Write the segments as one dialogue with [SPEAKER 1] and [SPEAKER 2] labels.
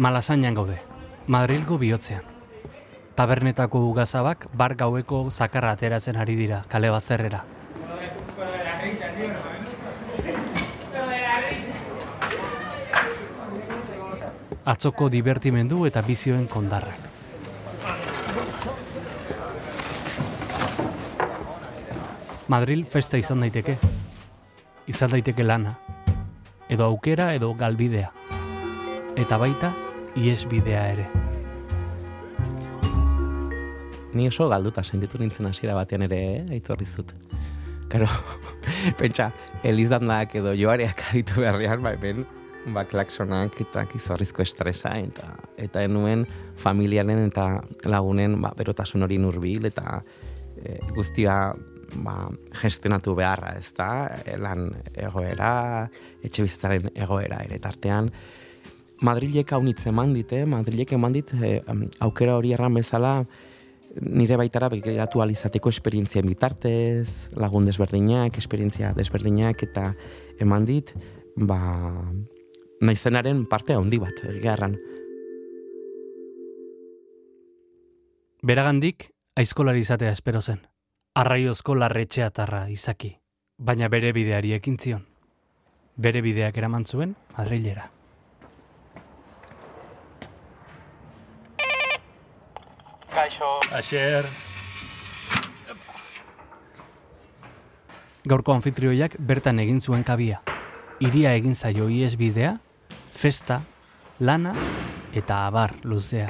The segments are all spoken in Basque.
[SPEAKER 1] Malazainan gaude, Madrilgo bihotzean. Tabernetako ugazabak bar gaueko zakarra ateratzen ari dira, kale bazerrera. Atzoko divertimendu eta bizioen kondarrak. Madril festa izan daiteke. Izan daiteke lana. Edo aukera edo galbidea. Eta baita, iesbidea ere.
[SPEAKER 2] Ni oso galduta sentitu nintzen hasiera batean ere, eh? aitorri zut. Karo, pentsa, elizdandak edo joareak aditu beharrean, ba, ben, ba, klaksonak eta kizorrizko estresa, eta, eta enuen familiaren eta lagunen ba, berotasun hori nurbil, eta e, guztia ba, gestionatu beharra, ez da, lan egoera, etxe bizitzaren egoera ere tartean. Madrilek haunitze eman dite, Madrilek eman dit, e, aukera hori erran bezala, nire baitara begiratu alizateko esperientzien bitartez, lagun desberdinak, esperientzia desberdinak, eta eman dit, ba, naizenaren parte handi bat, egarran.
[SPEAKER 1] Beragandik, aizkolari izatea espero zen. Arraiozko larretxea tarra izaki, baina bere bideari ekin zion. Bere bideak eraman zuen Madrilera.
[SPEAKER 3] Kaixo.
[SPEAKER 1] Aixer. Gaurko anfitrioiak bertan egin zuen kabia. Iria egin zaio ies bidea, festa, lana eta abar luzea.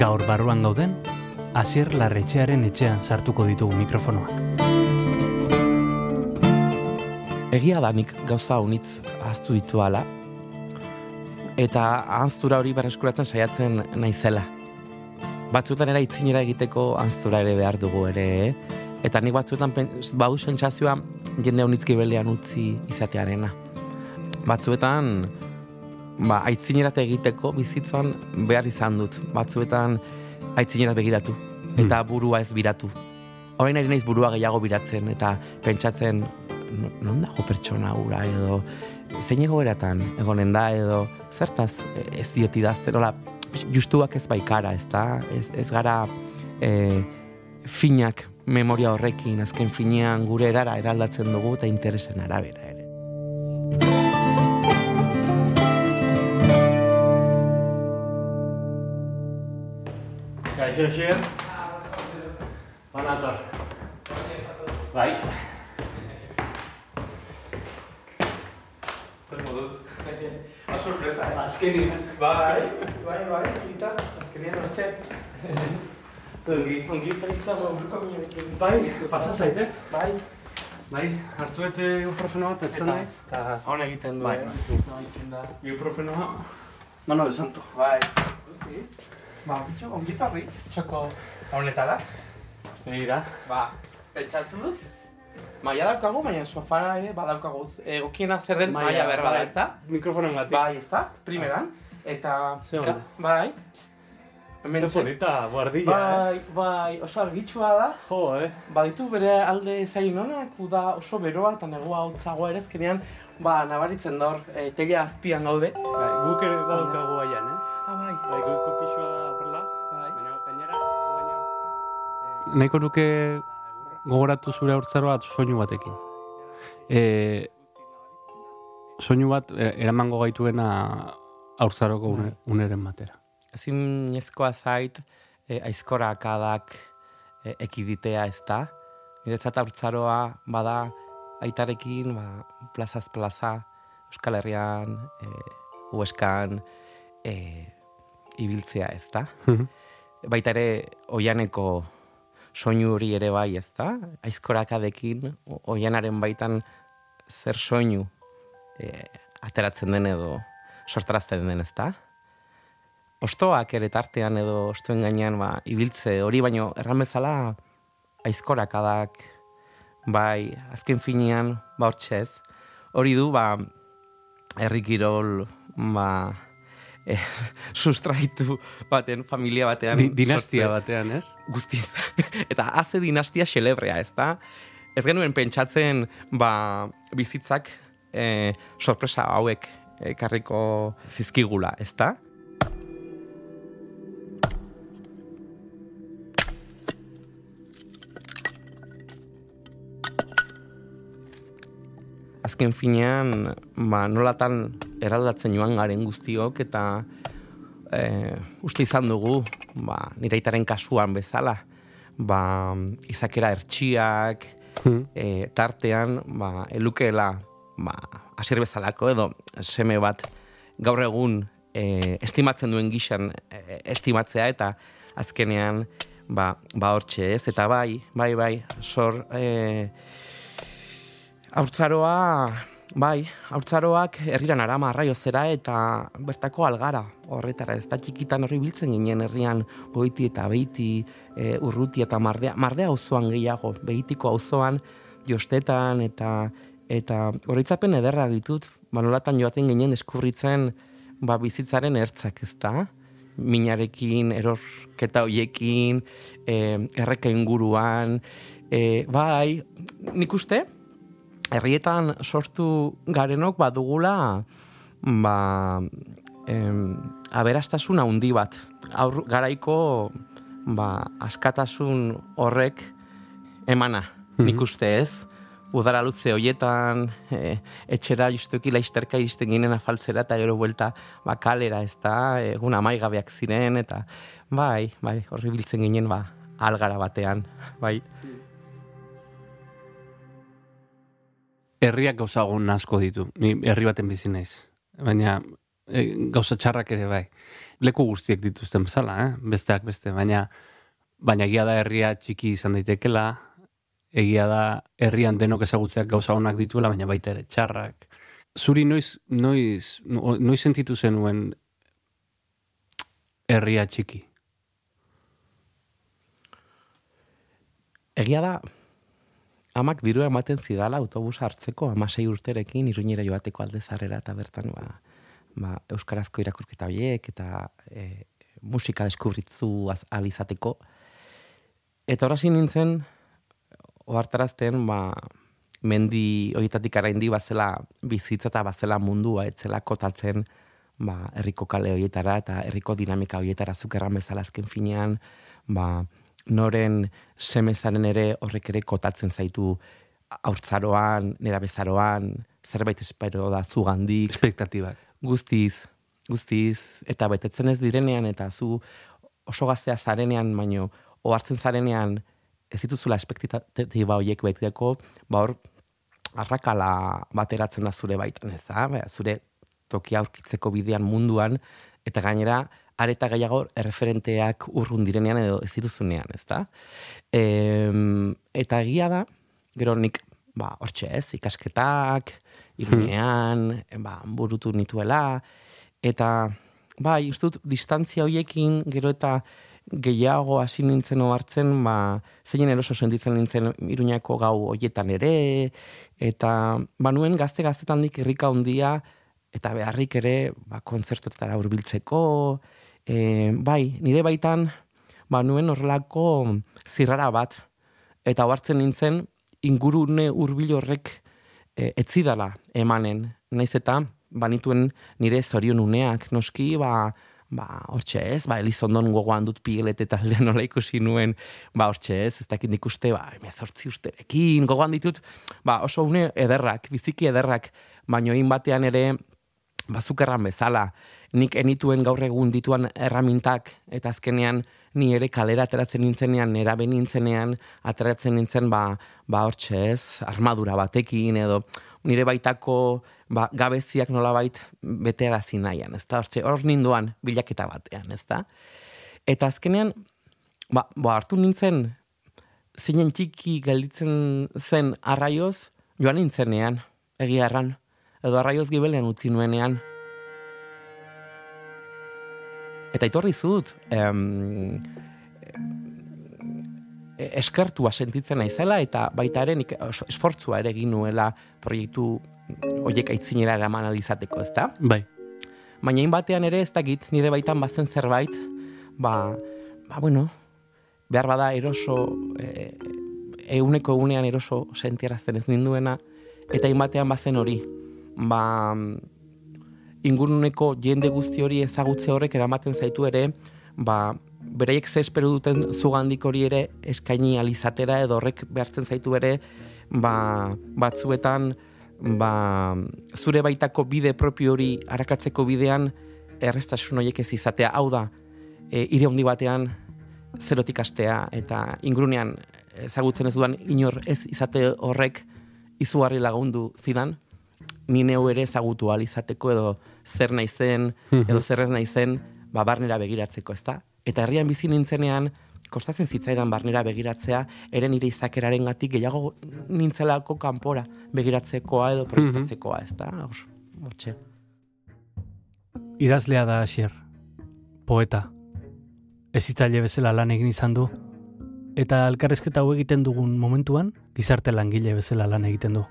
[SPEAKER 1] Gaur barruan gauden, Asier Larretxearen etxean sartuko ditugu mikrofonoak.
[SPEAKER 2] Egia da nik gauza unitz ahaztu ditu ala, eta ahaztura hori berreskuratzen saiatzen naizela. Batzuetan era itzinera egiteko ahaztura ere behar dugu ere, eh? eta nik batzuetan bau sentsazioa jende unitzki belean utzi izatearena. Batzuetan, ba, aitzinerat egiteko bizitzan behar izan dut. Batzuetan aitzinerat begiratu, eta burua ez biratu. Horain ari naiz burua gehiago biratzen, eta pentsatzen, "No- non dago pertsona hura edo zein egoeratan egonen da edo zertaz ez diot idazten, hola, justuak ez baikara, ez da, ez, ez gara e, finak memoria horrekin, azken finean gure erara eraldatzen dugu eta interesen arabera ere.
[SPEAKER 1] Kaixo, Asier. Banator. Bai.
[SPEAKER 3] Zer moduz? Ba, sorpresa, eh?
[SPEAKER 1] Azkenean.
[SPEAKER 3] Bai, bai, bai, eta azkenean hortxe. Ongi, zaitza buruko minekin.
[SPEAKER 1] Bai, pasa zaite.
[SPEAKER 3] Bai.
[SPEAKER 1] Bai, hartu ete ibuprofeno bat, etzen
[SPEAKER 3] Eta?
[SPEAKER 1] naiz. Eta
[SPEAKER 2] Hona egiten du,
[SPEAKER 1] Bai,
[SPEAKER 2] eh?
[SPEAKER 3] Bai, da.
[SPEAKER 1] ibuprofenoa, mano de santo.
[SPEAKER 3] Bai. Ba, bitxo, ongi torri. Txoko honetara.
[SPEAKER 1] Begira.
[SPEAKER 3] Ba, pentsatu dut. Maia daukagu, baina sofara ere badaukagu egokiena zer den maia berba da, ezta?
[SPEAKER 1] Mikrofonen gatik.
[SPEAKER 3] Bai, ezta? Primeran. Eta...
[SPEAKER 1] Ze ondo.
[SPEAKER 3] Ka- Bai. Hemen
[SPEAKER 1] Ze polita, guardilla, eh?
[SPEAKER 3] Bai, bai, oso argitsua da.
[SPEAKER 1] Jo, eh?
[SPEAKER 3] Baditu bere alde zain honak, uda oso beroa eta negua hotzagoa ere ezkenean, ba, nabaritzen da hor, e, teila azpian gaude.
[SPEAKER 1] Bai, guk ere badaukagu baian, eh?
[SPEAKER 3] Ah, bai.
[SPEAKER 1] Bai, goiko pixua da horrela.
[SPEAKER 3] Bai.
[SPEAKER 1] Baina, gainera, baina... Nahiko nuke gogoratu zure haurtzaroa soinu batekin. E, soinu bat e, eramango gaituena haurtzaroko une, uneren batera.
[SPEAKER 2] ezinezkoa zait e, aizkora akadak e, ekiditea ez da. Niretzat haurtzaroa bada aitarekin ba, plazaz plaza Euskal Herrian, e, Hueskan, e, ibiltzea ez da. Baita ere oianeko soinu hori ere bai ez da. Aizkorakadekin oianaren baitan zer soinu e, ateratzen den edo sortarazten den ez da ostoak ere tartean edo ostoen gainean ba, ibiltze hori baino erran bezala aizkorakadak bai azken finean ba hortxe ez hori du ba herri kirol ba e, sustraitu baten, familia batean.
[SPEAKER 4] Di, dinastia
[SPEAKER 2] sortze-
[SPEAKER 4] batean, ez?
[SPEAKER 2] Guztiz. Eta haze dinastia xelebrea, ez da? Ez genuen pentsatzen, ba, bizitzak e, sorpresa hauek ekarriko zizkigula, ez da? Azken finean, ba, nolatan eraldatzen joan garen guztiok eta e, uste izan dugu, ba, nire aitaren kasuan bezala, ba, izakera ertxiak,
[SPEAKER 4] Hmm.
[SPEAKER 2] e, tartean, ba, elukeela, ba, asier bezalako edo seme bat gaur egun e, estimatzen duen gixan e, estimatzea eta azkenean ba, ba hortxe ez, eta bai, bai, bai, sor, e, Haurtzaroa, bai, haurtzaroak herriran arama arraiozera eta bertako algara horretara. Ez da txikitan horri biltzen ginen herrian goiti eta beiti, e, urruti eta mardea. Mardea auzoan gehiago, behitiko auzoan jostetan eta eta horitzapen ederra ditut, ba nolatan joaten ginen eskurritzen ba, bizitzaren ertzak, ez da? Minarekin, erorketa hoiekin, e, erreka inguruan, e, bai, nik uste, herrietan sortu garenok badugula ba, em, aberastasun handi bat. Aur, garaiko ba, askatasun horrek emana, nik uste ez. Udara luze hoietan, e, etxera justuki laisterka iristen ginen afaltzera eta gero buelta ba, kalera ez da, egun amaigabeak ziren, eta bai, bai, horri biltzen ginen ba, algara batean, bai.
[SPEAKER 4] Herriak gauza egun asko ditu. Ni herri baten bizi naiz. Baina e, gauza txarrak ere bai. Leku guztiek dituzten bezala, eh? besteak beste. Baina, baina egia da herria txiki izan daitekela, egia da herrian denok ezagutzeak gauza honak dituela, baina baita ere txarrak. Zuri noiz, noiz, no- noiz sentitu zenuen herria txiki?
[SPEAKER 2] Egia da, amak dirua ematen zidala autobusa hartzeko amasei urterekin iruñera joateko alde zarrera eta bertan ba, ba, euskarazko irakurketa horiek eta e, musika deskubritzu az- alizateko. Eta horasi nintzen, ohartarazten, ba, mendi horietatik araindi bazela bizitza eta bazela mundua, etzela kotatzen ba, herriko kale horietara eta herriko dinamika horietara zukerran bezala azken finean, ba, noren semezaren ere horrek ere kotatzen zaitu haurtzaroan, nera bezaroan, zerbait espero da zugandik,
[SPEAKER 4] Espektatibak.
[SPEAKER 2] guztiz, guztiz, eta betetzen ez direnean, eta zu oso gaztea zarenean, baino, ohartzen zarenean, ez dituzula espektatiba horiek beteko, ba hor, arrakala bateratzen da zure baitan, ez da? Ba, Zure tokia aurkitzeko bidean munduan, eta gainera, areta gehiago erreferenteak urrun direnean edo ez dituzunean, ez da? Em, eta egia da, gero nik, ba, hortxe ez, ikasketak, irunean, ba, burutu nituela, eta, bai, uste dut, distantzia hoiekin, gero eta gehiago hasi nintzen ohartzen, ba, zeinen eroso sentitzen nintzen iruñako gau hoietan ere, eta, ba, nuen gazte-gaztetan dik irrika handia, eta beharrik ere, ba, kontzertuetara hurbiltzeko, e, bai, nire baitan, ba, nuen horrelako zirrara bat, eta ohartzen nintzen, ingurune hurbil horrek e, etzidala emanen. Naiz eta, banituen nire zorion uneak, noski, ba, ba, hortxe ez, ba, Elizondon gogoan dut pigelet eta aldean nola ikusi nuen, ba, hortxe ez, ez dakit nik uste, ba, emezortzi usterekin, gogoan ditut, ba, oso une ederrak, biziki ederrak, baino egin batean ere, bazukerran bezala, nik enituen gaur egun dituan erramintak, eta azkenean ni ere kalera ateratzen nintzenean, nera nintzenean, ateratzen nintzen, ba, ba hortxe ez, armadura batekin, edo nire baitako ba, gabeziak nolabait betearazi nahian, ez da, hortxe, hor ninduan bilaketa batean, ez da. Eta azkenean, ba, ba hartu nintzen, zeinen txiki gelditzen zen arraioz, joan nintzenean, egia erran, edo arraioz gibelean utzi nuenean. Eta itorri zut, em, e- eskertua sentitzen naizela eta baita ere nik oso esfortzua ere egin nuela proiektu hoiek aitzinera eraman alizateko, ezta?
[SPEAKER 4] Bai.
[SPEAKER 2] baina batean ere ez dakit nire baitan bazen zerbait, ba, ba bueno, behar bada eroso, e, euneko egunean eroso sentiarazten ez ninduena, eta inbatean bazen hori, ba, inguruneko jende guzti hori ezagutze horrek eramaten zaitu ere, ba, beraiek ze espero duten zugandik hori ere eskaini alizatera edo horrek behartzen zaitu ere ba, batzuetan ba, zure baitako bide propio hori arakatzeko bidean errestasun horiek ez izatea. Hau da e, ire handi batean zerotik astea eta ingrunean ezagutzen ez duan inor ez izate horrek izugarri lagundu zidan ni neu ere ezagutu alizateko edo zer naizen edo
[SPEAKER 4] Mhm.
[SPEAKER 2] zer ez naizen ba, barnera begiratzeko, ezta? Eta herrian bizi nintzenean, kostatzen zitzaidan barnera begiratzea, eren nire izakeraren gatik gehiago nintzelako kanpora begiratzekoa edo proiektatzekoa, ezta? Hor- Hortxe.
[SPEAKER 1] Idazlea da Asier, poeta. Ezitzaile bezala lan egin izan du, eta elkarrezketa hau egiten dugun momentuan, gizarte langile bezala lan egiten du.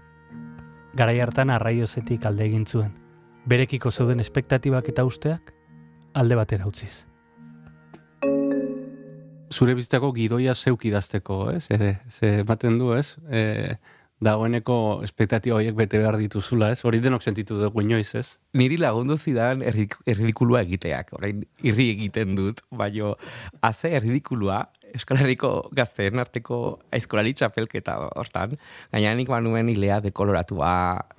[SPEAKER 1] Garai hartan arraiozetik alde egin zuen, berekiko zeuden espektatibak eta usteak, alde batera utziz.
[SPEAKER 4] Zure bizitako gidoia zeuk idazteko, ez? Ere, ze ematen du, ez? E, dagoeneko espektatiba horiek bete behar dituzula, ez? Hori denok sentitu dugu inoiz, ez?
[SPEAKER 2] Niri lagundu zidan erridikulua egiteak, orain irri egiten dut, baino haze erridikulua Euskal Herriko gazteen arteko aizkolari txapelketa hortan, gaina nik banuen hilea dekoloratua,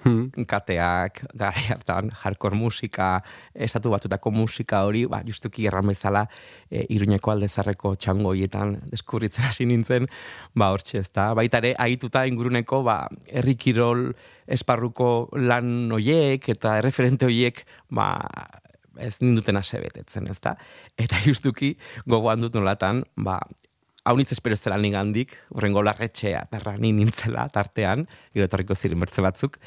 [SPEAKER 4] Hmm.
[SPEAKER 2] kateak, garai hartan, hardcore musika, estatu batutako musika hori, ba, justuki erran bezala, e, iruñeko aldezarreko txangoietan deskurritzen hasi nintzen, ba, hortxe ez da. Baita ere, ahituta inguruneko, ba, herri kirol esparruko lan hoiek eta erreferente hoiek, ba, ez ninduten ase betetzen, ez da. Eta justuki, gogoan dut nolatan, ba, hau nitz espero ez dela nigandik, urrengo larretxea, tarra ni nintzela, tartean, gero etorriko ziren bertze batzuk,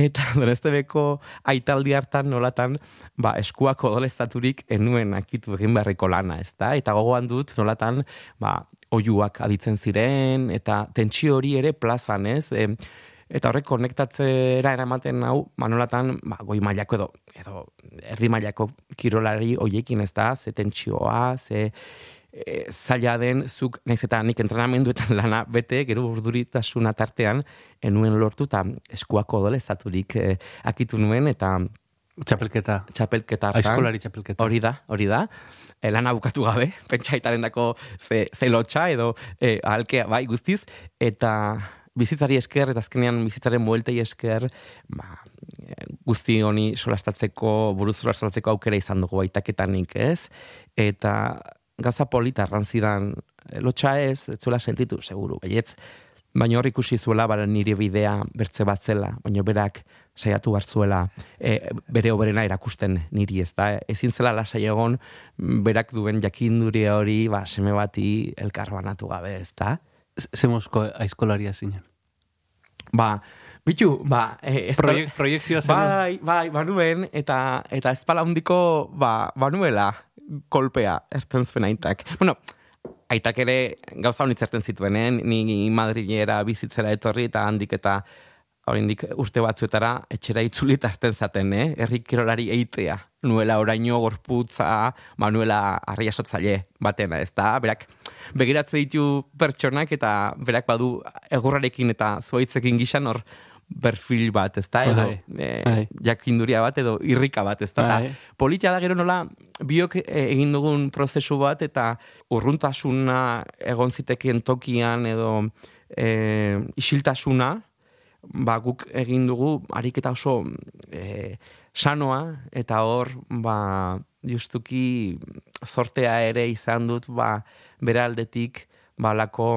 [SPEAKER 2] eta donestebeko aitaldi hartan nolatan, ba, eskuak odoleztaturik enuen akitu egin beharreko lana, ez da? Eta gogoan dut nolatan, ba, oiuak aditzen ziren, eta tentsio hori ere plazan, ez? E, eta horrek konektatzera eramaten hau, manolatan, ba, goi mailako edo, edo erdi mailako kirolari hoiekin ez da, ze tentsioa, ze e, zaila den zuk, naiz eta nik entrenamenduetan lana bete, gero urduritasuna tartean, enuen lortu eta eskuako odole zaturik e, akitu nuen, eta
[SPEAKER 4] Txapelketa.
[SPEAKER 2] txapelketa.
[SPEAKER 4] Aizkolari txapelketa.
[SPEAKER 2] Hori da, hori da. E, lana bukatu gabe, pentsaitaren dako ze, ze lotxa edo e, ahalkea bai guztiz, eta bizitzari esker, eta azkenean bizitzaren bueltei esker, ba, e, guzti honi solastatzeko, buruz solastatzeko aukera izan dugu baitaketanik, ez? Eta gauza polita arrantzidan, e, lotxa ez, ez zuela sentitu, seguru, baietz, baina hor ikusi zuela bara nire bidea bertze bat zela, baina berak saiatu bar zuela e, bere oberena erakusten niri ez da. Ezin zela lasai egon berak duen jakinduria hori ba, seme bati elkar banatu gabe ez da.
[SPEAKER 4] Zemozko aizkolaria zinen.
[SPEAKER 2] Ba, bitu, ba, e, ez
[SPEAKER 4] Proiek, proiektzioa zen.
[SPEAKER 2] Bai, bai, banuen, eta, eta ezpala handiko, ba, banuela kolpea erten zuen aitak. Bueno, aitak ere gauza honitz erten zituenen, ni Madrilera bizitzera etorri eta handik eta oraindik urte batzuetara etxera itzuli eta erten zaten, eh? Herri kirolari eitea. Nuela oraino gorputza, manuela arriasotzaile batena, ez da? Berak, begiratze ditu pertsonak eta berak badu egurrarekin eta zuaitzekin gixan hor perfil bat, ez da? Edo, eh, jakinduria bat edo irrika bat, ez da?
[SPEAKER 4] Bai.
[SPEAKER 2] Politia da gero nola biok eh, egin dugun prozesu bat eta urruntasuna egon zitekeen tokian edo e, isiltasuna, ba, guk egin dugu ariketa oso e, sanoa eta hor ba, justuki sortea ere izan dut ba, bere aldetik ba, lako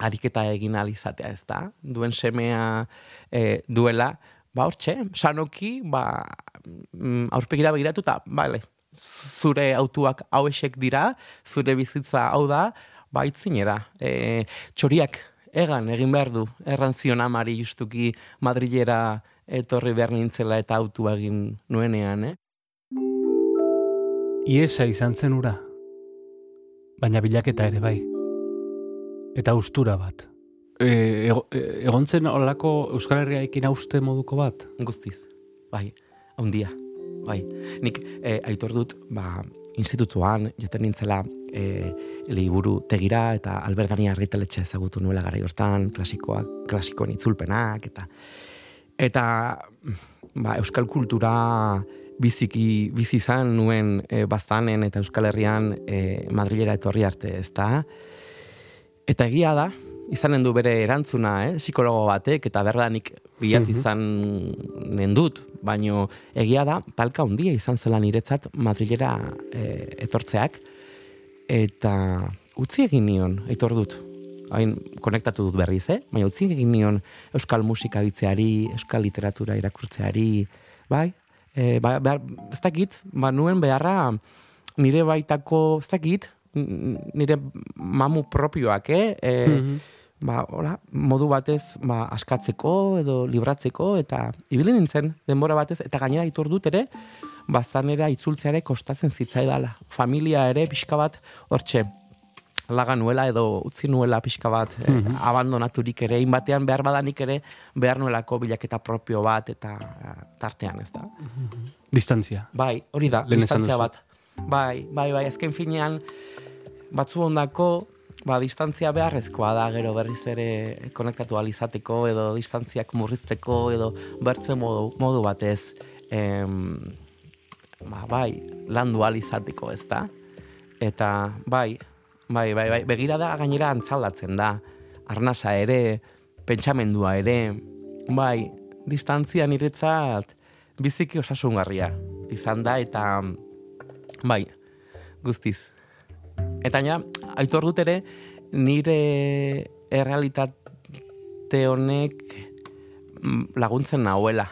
[SPEAKER 2] ariketa egin alizatea ez da. Duen semea e, duela, ba hortxe, sanoki, ba, mm, aurpegira begiratu eta, bale, zure autuak hauesek dira, zure bizitza hau da, ba itzinera. E, txoriak egan egin behar du, erran zion amari justuki Madrilera etorri behar nintzela eta autua egin nuenean, eh?
[SPEAKER 1] Iesa izan zen ura, baina bilaketa ere bai. Eta ustura bat.
[SPEAKER 4] E, ego, e, egon zen olako Euskal Herriaekin hauste moduko bat?
[SPEAKER 2] Guztiz, bai, handia. bai. Nik e, aitor dut, ba, institutuan, joten nintzela e, liburu tegira eta Albertani argitaletxe ezagutu nuela gara hortan, klasikoak, klasikoen itzulpenak, eta eta ba, euskal kultura biziki bizi izan nuen e, baztanen eta Euskal Herrian e, Madrilera etorri arte, ezta? Eta egia da, izanen du bere erantzuna, eh? psikologo batek, eta berdanik bilatu mhm. izan nendut, baino egia da, talka handia izan zela niretzat Madrilera e, etortzeak, eta utzi egin nion, etor dut, hain konektatu dut berriz, eh? baina utzi egin nion euskal musika ditzeari, euskal literatura irakurtzeari, bai? E, ba, behar, ez dakit, ba, nuen beharra nire baitako, ez dakit, nire mamu propioak, eh? E, mhm ba, hola, modu batez ba, askatzeko edo libratzeko eta ibili nintzen denbora batez eta gainera itur dut ere baztanera itzultzeare kostatzen zitzaidala. Familia ere pixka bat hortxe laga nuela edo utzi nuela pixka bat mm abandonaturik ere, inbatean behar badanik ere behar nuelako bilaketa propio bat eta eh, tartean ez da.
[SPEAKER 4] Mhm. Distantzia.
[SPEAKER 2] Bai, hori da, distantzia bat. Bai, bai, bai, ezken finean batzu ondako ba, distantzia beharrezkoa da gero berriz ere konektatu alizateko edo distantziak murrizteko edo bertze modu, modu batez em, ba, bai, landu alizateko ez da? Eta bai, bai, bai, bai, begira da gainera antzaldatzen da, arnasa ere, pentsamendua ere, bai, distantzia niretzat biziki osasungarria izan da eta bai, guztiz. Eta nira, aitor dut ere, nire errealitate honek mm, laguntzen nahuela.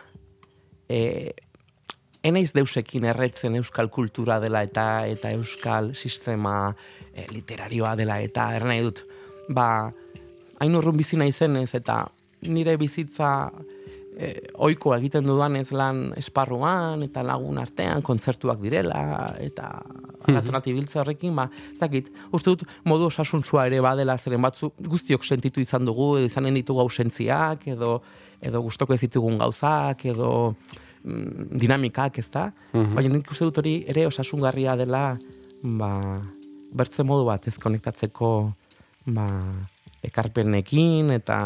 [SPEAKER 2] E, enaiz deusekin erretzen euskal kultura dela eta eta euskal sistema e, literarioa dela eta ernai dut. Ba, hain urrun bizi naizenez eta nire bizitza e, oiko egiten dudan ez lan esparruan eta lagun artean kontzertuak direla eta mhm. ibiltze horrekin, ba, ez dakit, uste dut modu osasuntzua ere badela zeren batzu guztiok sentitu izan dugu, izanen ditugu ausentziak, edo, edo gustoko ez ditugun gauzak, edo dinamikak, ez da? Mm Baina nik uste dut hori ere osasungarria dela, ba, bertze modu bat ez konektatzeko ba, ekarpenekin eta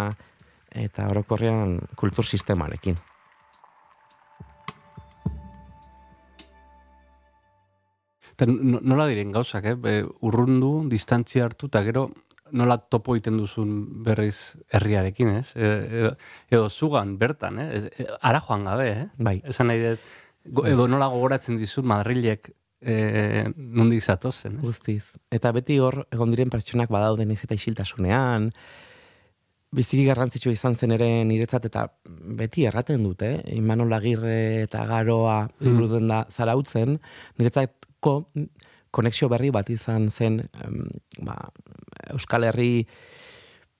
[SPEAKER 2] eta orokorrean kultur sistemarekin.
[SPEAKER 4] Eta nola diren gauzak, eh? urrundu, distantzia hartu, eta gero nola topo iten duzun berriz herriarekin, ez? E, edo, edo zugan, bertan, eh? E, ara joan gabe, eh?
[SPEAKER 2] Bai.
[SPEAKER 4] Esan nahi dut, edo nola gogoratzen dizun Madrilek e, nondik zatozen, ez?
[SPEAKER 2] Guztiz. Eta beti hor, egon diren pertsonak badauden ez eta isiltasunean, biziki garrantzitsu izan zen ere niretzat eta beti erraten dute, eh? Imanol Agirre eta Garoa mm. da zarautzen, niretzatko konexio berri bat izan zen ba, Euskal Herri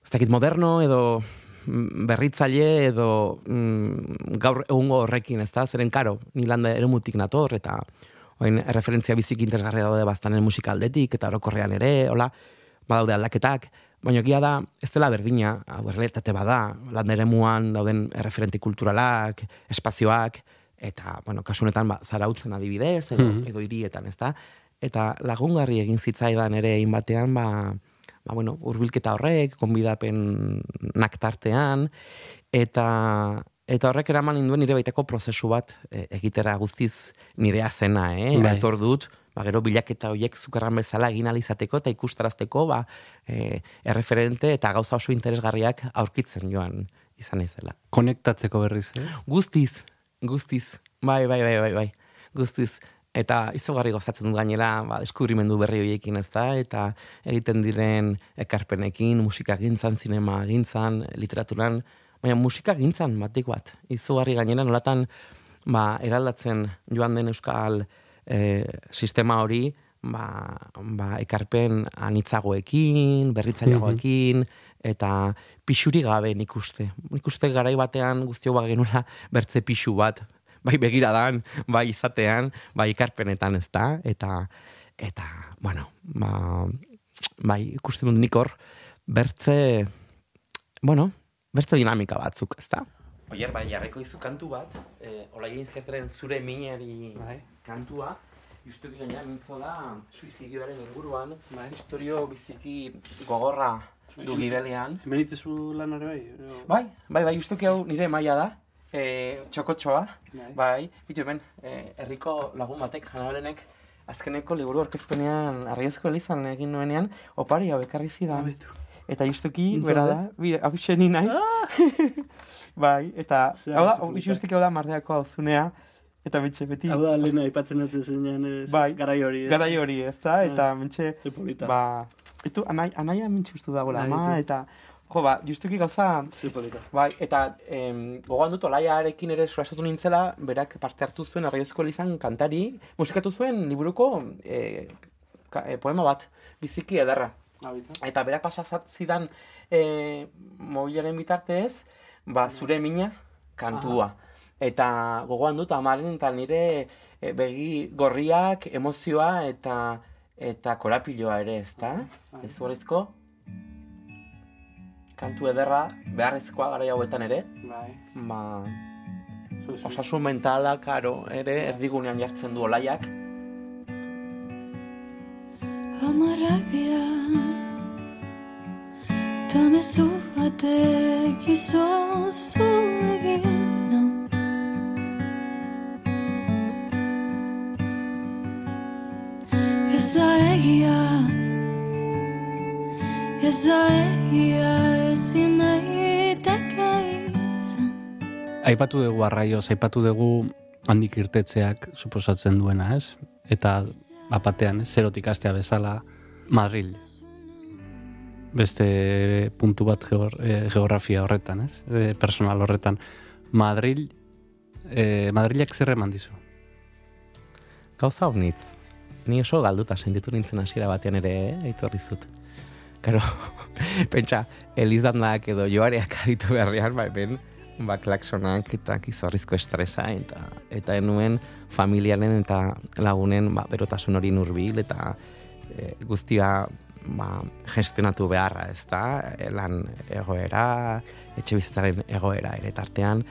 [SPEAKER 2] ez moderno edo berritzaile edo mm, gaur egungo horrekin, ez da, zeren karo, ni landa eremutik nator, eta oin, referentzia bizik interesgarria daude baztanen musikaldetik, eta orokorrean ere, hola, badaude aldaketak, Baina egia da, ez dela berdina, hau errealitate bada, landere muan dauden erreferenti kulturalak, espazioak, eta, bueno, kasunetan, ba, zarautzen adibidez, edo, mm edo hirietan, ez da? Eta lagungarri egin zitzaidan ere egin batean, ba, ba, bueno, urbilketa horrek, konbidapen naktartean, eta, eta horrek eraman induen nire baiteko prozesu bat e, egitera guztiz nirea zena, eh? Bai. Etor dut, ba, gero bilaketa horiek zukerran bezala egin alizateko eta ikustarazteko ba, e, erreferente eta gauza oso interesgarriak aurkitzen joan izan izela.
[SPEAKER 4] Konektatzeko berriz, eh?
[SPEAKER 2] Guztiz, guztiz, bai, bai, bai, bai, bai, guztiz. Eta izugarri gozatzen gainera, ba, deskubrimendu berri horiekin ez da, eta egiten diren ekarpenekin, musika gintzan, zinema gintzan, literaturan, baina musika gintzan batik bat. Izugarri gainera nolatan ba, eraldatzen joan den euskal e, sistema hori ba, ba, ekarpen anitzagoekin, berritzaileagoekin, eta pixuri gabe nik uste. Nik uste garai batean guztio ba genula bertze pixu bat, bai begiradan, bai izatean, bai ikarpenetan ez da, eta, eta bueno, ba, bai ikusten dut nik hor, bertze, bueno, bertze dinamika batzuk, ez da? Oier, bai, jarriko izu kantu bat, eh, ola egin zertaren zure minari
[SPEAKER 4] Bai.
[SPEAKER 2] kantua, justuki gainera mintzo da suizidioaren inguruan, bai. historio biziki gogorra du gibelean.
[SPEAKER 4] Hemen itezu lan ere bai?
[SPEAKER 2] Bai, bai, bai, justuki hau nire maila da, eh, txokotxoa,
[SPEAKER 4] Bai.
[SPEAKER 2] bai, bitu hemen, eh, herriko lagun batek, janaberenek, azkeneko liburu orkezpenean, arriozko elizan egin nuenean, opari hau ekarri zidan.
[SPEAKER 4] Abetu.
[SPEAKER 2] Eta justuki, bera da, bire, hau ni naiz. bai, eta, hau da, justuki hau da mardeako hau zunea, eta bitxe beti,
[SPEAKER 4] Hau da, lehena aipatzen dut zenean ez,
[SPEAKER 2] Bai.
[SPEAKER 4] garai hori. ez?
[SPEAKER 2] garai hori, ez da, eta mentxe,
[SPEAKER 4] Ze polita.
[SPEAKER 2] ba, etu, anai, anaia mintxe ustu dagoela,
[SPEAKER 4] Bai,
[SPEAKER 2] ama, eta, jo, ba, justuki gauza,
[SPEAKER 4] Ze polita.
[SPEAKER 2] bai, eta, em, gogoan dut, olaiarekin ere solasatu nintzela, berak parte hartu zuen arraiozko elizan kantari, musikatu zuen liburuko e, ka, e, poema bat, biziki.
[SPEAKER 4] Abita.
[SPEAKER 2] Eta berak pasa zat- zidan e, mobilaren bitartez, ba, zure mina kantua. Eta gogoan dut amaren eta nire e, begi gorriak, emozioa eta eta korapiloa ere, ezta? Ez horrezko? Kantu ederra, beharrezkoa gara hauetan ere,
[SPEAKER 4] Bai.
[SPEAKER 2] ba, osasun mentala, karo, ere, erdigunean jartzen du olaiak.
[SPEAKER 5] Amarrak dira Ta mezu batek izozu
[SPEAKER 4] Aipatu dugu arraioz, aipatu dugu handik irtetzeak suposatzen duena, ez? Eta apatean? Zerotik astea bezala, Madril. Beste puntu bat geor, eh, geografia horretan, ez? Eh, personal horretan. Madril, eh, Madrilak zer eman dizu?
[SPEAKER 2] Gauza honitz. Ni oso galduta sentitu nintzen hasiera batean ere, eh, aitorri zut. Karo, pentsa, elizdandak edo joareak aditu beharrean, ba, hemen, ba, klaksonak eta gizorrizko estresa, eta, eta enuen familiaren eta lagunen ba, berotasun hori nurbil, eta e, guztia ba, gestionatu beharra, ez da, lan egoera, etxe bizitzaren egoera ere tartean,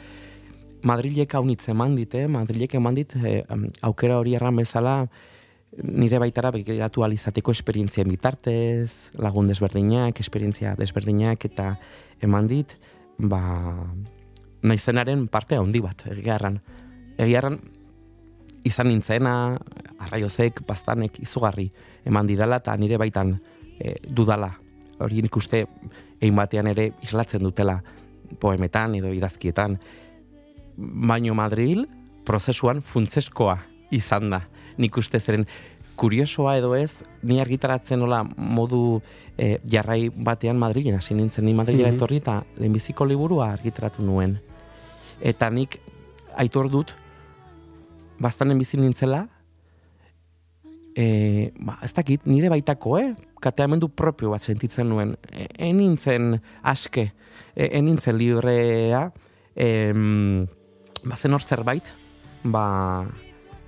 [SPEAKER 2] Madrilek haunitz eman dite, Madrilek eman dit, eh, em, aukera hori erran bezala, nire baitara begiratu alizateko esperientzien bitartez, lagun desberdinak, esperientzia desberdinak, eta eman dit, ba, naizenaren parte handi bat, egiarran. Egiarran, izan nintzena, arraiozek, bastanek, izugarri, eman didala, eta nire baitan e, dudala. Hori nik uste, egin batean ere islatzen dutela, poemetan edo idazkietan. Baino Madril, prozesuan funtzeskoa izan da. Nik uste zeren kuriosoa edo ez, ni argitaratzen nola modu e, jarrai batean Madrilen hasi nintzen, ni Madrilera
[SPEAKER 4] Mhm.
[SPEAKER 2] etorri eta lehenbiziko liburua argitaratu nuen. Eta nik aitor dut, bastanen bizi nintzela, e, ba, ez dakit, nire baitako, eh? kateamendu propio bat sentitzen nuen. E, e nintzen aske, e, e nintzen librea, em, ba, zen hor zerbait, ba,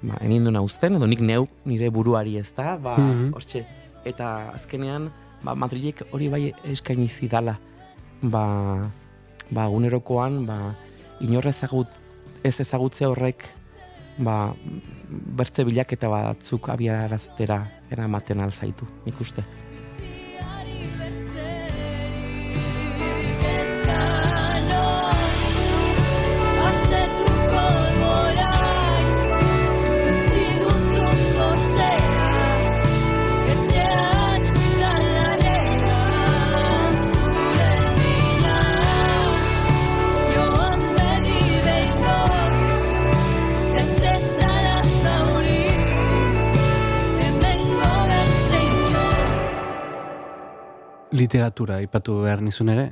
[SPEAKER 2] ba, egin duna uzten, edo nik neu nire buruari ez da, ba,
[SPEAKER 4] Mhm.
[SPEAKER 2] hortxe. Eta azkenean, ba, Madrilek hori bai eskaini zidala, ba, ba, gunerokoan, ba, inor ezagut, ez ezagutze horrek, ba, bertze bilaketa batzuk abiaraztera eramaten alzaitu, nik uste.
[SPEAKER 4] Literatura, aipatu behar nizun ere,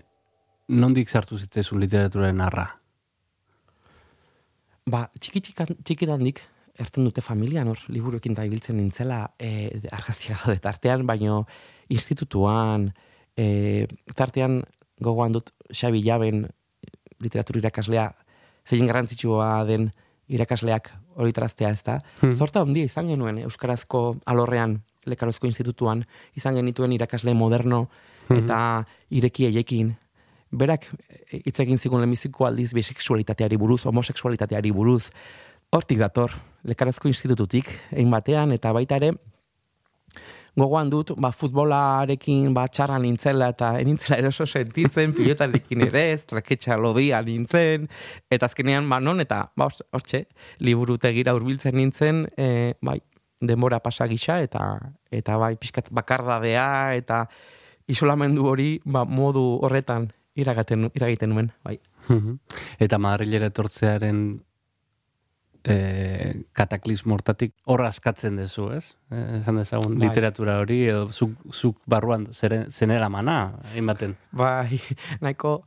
[SPEAKER 4] nondik sartu zitzezun literaturaren arra?
[SPEAKER 2] Ba, txiki txikan, txikitandik, erten dute familian hor, liburuekin da ibiltzen nintzela, e, argazia gaude tartean, baino institutuan, e, tartean gogoan dut Xabi Jaben literatur irakaslea, zein garrantzitsua den irakasleak hori taraztea ez da.
[SPEAKER 4] Hmm.
[SPEAKER 2] Zorta handia izan genuen Euskarazko alorrean, Lekarozko institutuan, izan genituen irakasle moderno,
[SPEAKER 4] Mhm.
[SPEAKER 2] eta ireki eiekin, berak eh, hitz egin zigun lehenbiziko aldiz bisexualitateari buruz, homosexualitateari buruz, hortik dator, lekarazko institututik, egin batean, eta baita ere, gogoan dut, ba, futbolarekin ba, txarra nintzela eta enintzela eroso sentitzen, pilotarekin ere, ez, traketxa lodia nintzen, eta azkenean, ba, non, eta, ba, hor- hortxe, liburutegira hurbiltzen nintzen, e, bai, denbora pasa gisa, eta, eta bai, pixkat bakardadea, eta isolamendu hori, ba, modu horretan iragaten, iragiten nuen, bai.
[SPEAKER 4] Mhm. Eta Madrilera etortzearen e, kataklismo hortatik horra askatzen dezu, ez? Eh, esan dezagun
[SPEAKER 2] Bai.
[SPEAKER 4] literatura hori, edo zuk, zuk barruan zere, zenera mana, hainbaten.
[SPEAKER 2] Bai, nahiko,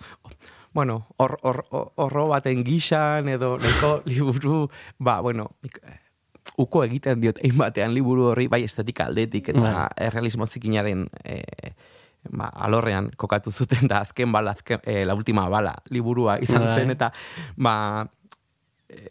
[SPEAKER 2] bueno, hor, hor, hor- horro baten gixan, edo nahiko liburu, ba, bueno, eh, uko egiten diot egin batean liburu horri, bai estetika aldetik, eta
[SPEAKER 4] Bai.
[SPEAKER 2] errealismo zikinaren e, ba, alorrean kokatu zuten, da azken bala, azken, e, la última bala liburua izan
[SPEAKER 4] Bai.
[SPEAKER 2] zen, eta ba,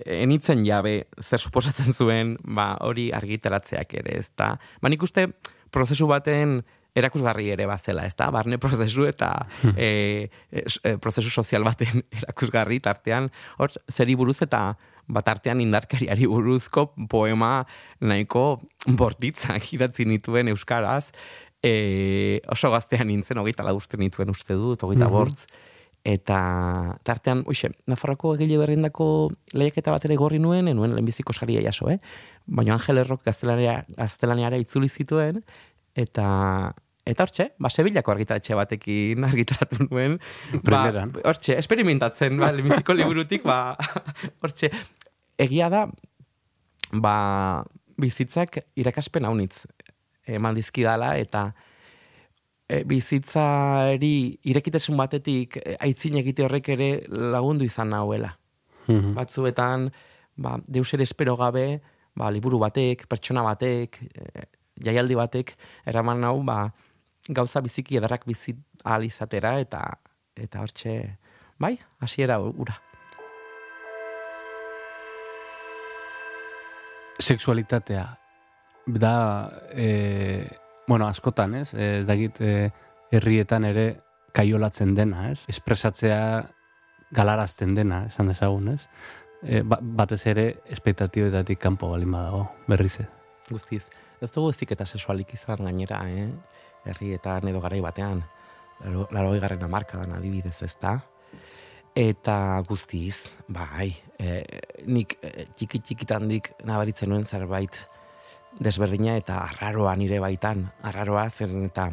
[SPEAKER 2] enitzen jabe zer suposatzen zuen ba, hori argitaratzeak ere, ez da? Ba, nik uste prozesu baten erakusgarri ere bazela, ez da? Barne prozesu eta e, e, prozesu sozial baten erakusgarri tartean, hor, zeri buruz eta bat artean indarkariari buruzko poema nahiko bortitzak idatzi nituen euskaraz, e, oso gaztean nintzen, hogeita lau urte nituen uste dut, hogeita
[SPEAKER 4] Mhm.
[SPEAKER 2] bortz, eta tartean, oixe, Nafarroko egile berrindako lehiaketa bat ere gorri nuen, enuen lehenbiziko saria jaso, eh? Baina Angel Errok gaztelania, gaztelaniara itzuli zituen, eta Eta hortxe, ba, Sevillako argitaratxe batekin argitaratu nuen.
[SPEAKER 4] Primeran.
[SPEAKER 2] Ba, hortxe, esperimentatzen, ba, lehenbiziko liburutik, ba, hortxe, egia da, ba, bizitzak irakaspen haunitz eman dizkidala, eta e, bizitzari irekitasun batetik e, aitzin egite horrek ere lagundu izan nahuela.
[SPEAKER 4] Mhm.
[SPEAKER 2] Batzuetan, ba, deus ere espero gabe, ba, liburu batek, pertsona batek, e, jaialdi batek, eraman nau, ba, gauza biziki edarrak bizi ahal izatera, eta, eta hortxe, bai, hasiera ura.
[SPEAKER 4] Sexualitatea da, e, bueno, askotan, ez? E, Ez dakit, e, herrietan ere kaiolatzen dena, ez? Espresatzea galarazten dena, esan dezagun, ez? E, ba, batez ere, espektatibetatik kanpo balin badago, berriz.
[SPEAKER 2] Guztiz. Ez dugu ezik eta sexualik izan gainera, eh? Herrietan edo garai batean, laro, larogei garren amarkadan adibidez ez da. Eta guztiz, bai, e, nik e, txiki txikitandik nabaritzen nuen zerbait desberdina eta arraroa nire baitan, arraroa zen eta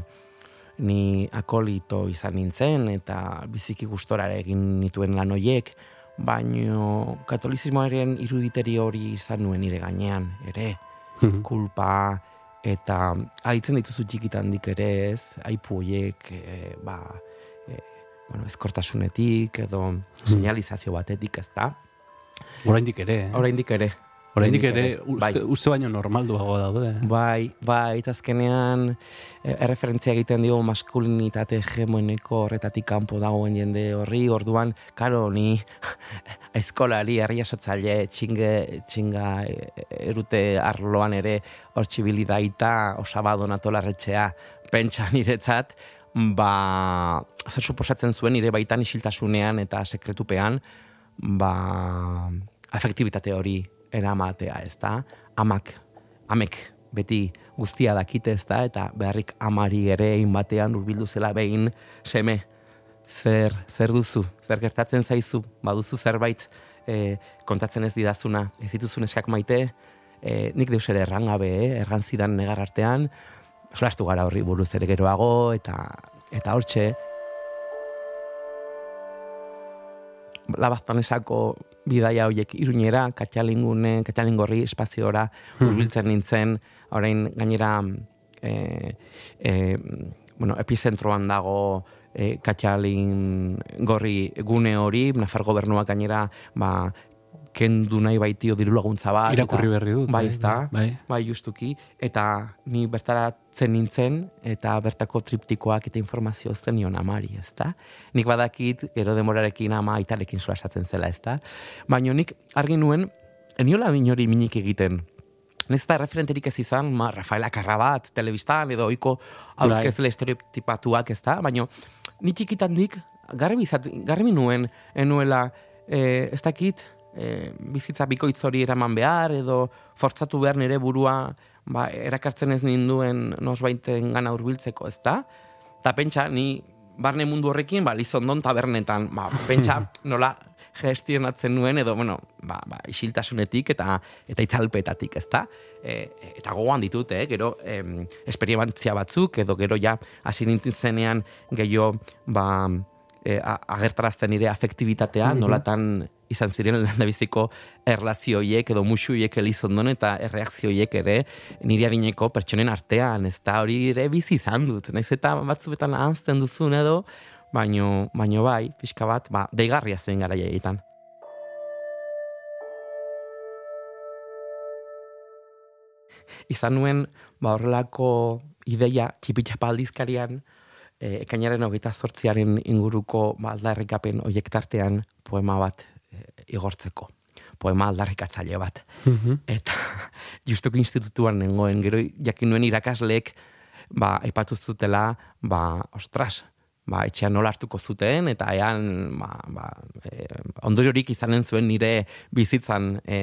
[SPEAKER 2] ni akolito izan nintzen eta biziki gustora egin nituen lan hoiek, baino katolizismoaren iruditeri hori izan nuen nire gainean, ere
[SPEAKER 4] Mhm.
[SPEAKER 2] kulpa eta aitzen dituzu txikitandik ere ez, aipu hoiek e, ba, e, bueno, ezkortasunetik edo señalizazio batetik ez da.
[SPEAKER 4] Oraindik ere, eh?
[SPEAKER 2] Oraindik ere.
[SPEAKER 4] Oraindik ere,
[SPEAKER 2] bai.
[SPEAKER 4] uste, uste baino normalduago daude.
[SPEAKER 2] Bai, bai, eta azkenean e, erreferentzia egiten dio maskulinitate hegemoniko horretatik kanpo dagoen jende horri, orduan, karo, ni eskolari, herriasotzaile, txinge, txinga e, erute arloan ere hor daita, osaba donatolarretxea, pentsa niretzat, ba, zer suposatzen zuen nire baitan isiltasunean eta sekretupean, ba, afektibitate hori eramatea, ez da? Amak, amek beti guztia dakite, ez da? Eta beharrik amari ere egin batean urbildu zela behin seme. Zer, zer duzu, zer gertatzen zaizu, baduzu zerbait e, kontatzen ez didazuna, ez dituzun eskak maite, e, nik deus ere erran gabe, eh? erran zidan negar artean, solastu gara horri buruz ere geroago, eta, eta hortxe, labaztanesako bidaia horiek iruñera, katxalingune, katxalingorri espaziora hurbiltzen nintzen, orain gainera e, e, bueno, epizentroan dago e, katxalin gorri gune hori, Nafar gobernuak gainera ba, kendu nahi baitio diru laguntza bat.
[SPEAKER 4] Irakurri
[SPEAKER 2] eta-
[SPEAKER 4] berri dut.
[SPEAKER 2] Bai, ez da?
[SPEAKER 4] Bai.
[SPEAKER 2] Bai, justuki, eta ni bertaratzen nintzen, eta bertako triptikoak eta informazio zen nion amari, ez da? Nik badakit, gero demorarekin ama aitarekin solasatzen zela, ez da? Baina nik argi nuen, eniola inori minik egiten. Nez eta referenterik ez izan, ma, Rafaela Karrabat, telebistan, edo oiko aurkezle estereotipatuak, ez da? Baina ni txikitandik garbi, izat- garbi nuen, enuela, e, ez dakit, e, bizitza bikoitz hori eraman behar, edo fortzatu behar nire burua, ba, erakartzen ez ninduen nosbaiten gana hurbiltzeko, ez da? Ta pentsa, ni barne mundu horrekin, ba, Lizondon tabernetan, ba, pentsa, nola gestionatzen nuen, edo, bueno, ba, ba, isiltasunetik eta eta itzalpetatik, ezta? E, eta gogoan ditut, eh? gero, em, esperientzia batzuk, edo gero ja, hasi nintzen zenean, gehiago, ba, e, agertarazten nire afektibitatea, nolatan izan ziren lehendabiziko erlazioiek edo musuiek elizondon eta erreakzioiek ere nire adineko pertsonen artean, ez da hori ere bizi izan dut, naiz eta batzuetan ahazten duzun edo, baino, baino bai, pixka bat, ba, deigarria zen gara jaietan. Izan nuen, ba, horrelako ideia txipitxapa aldizkarian, e, ekainaren hogeita zortziaren inguruko ba, aldarrikapen oiek poema bat igortzeko. Poema aldarrikatzaile bat. Eta justuko institutuan nengoen, gero jakin nuen irakasleek ba, aipatu zutela, ba, ostras, ba, etxean nola hartuko zuten, eta ean ba, ba, e, ondoriorik izanen zuen nire bizitzan e,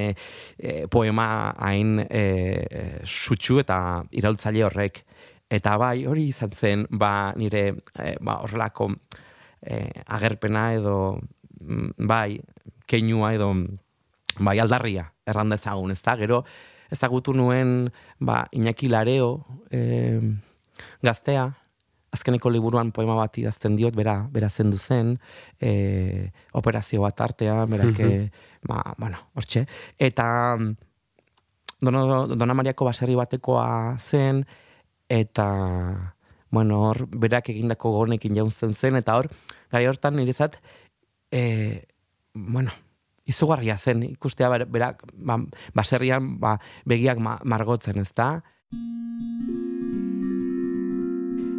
[SPEAKER 2] e, poema hain e, e, sutsu eta iraultzaile horrek. Eta bai, hori izan zen, ba, nire e, ba, horrelako e, agerpena edo mm, bai, keinua edo bai aldarria erran dezagun, ez da? Gero ezagutu nuen ba, Iñaki Lareo e, gaztea, azkeneko liburuan poema bat idazten diot, bera, bera zendu zen, e, operazio bat artea, berak, mm ba, bueno, hortxe. Eta Dono, Dona Mariako baserri batekoa zen, eta, bueno, hor, berak egindako gonekin jauntzen zen, eta hor, gari hortan niretzat, e, bueno, izugarria zen, ikustea ber- berak, ba, baserrian, ba, begiak ma, margotzen, ez da?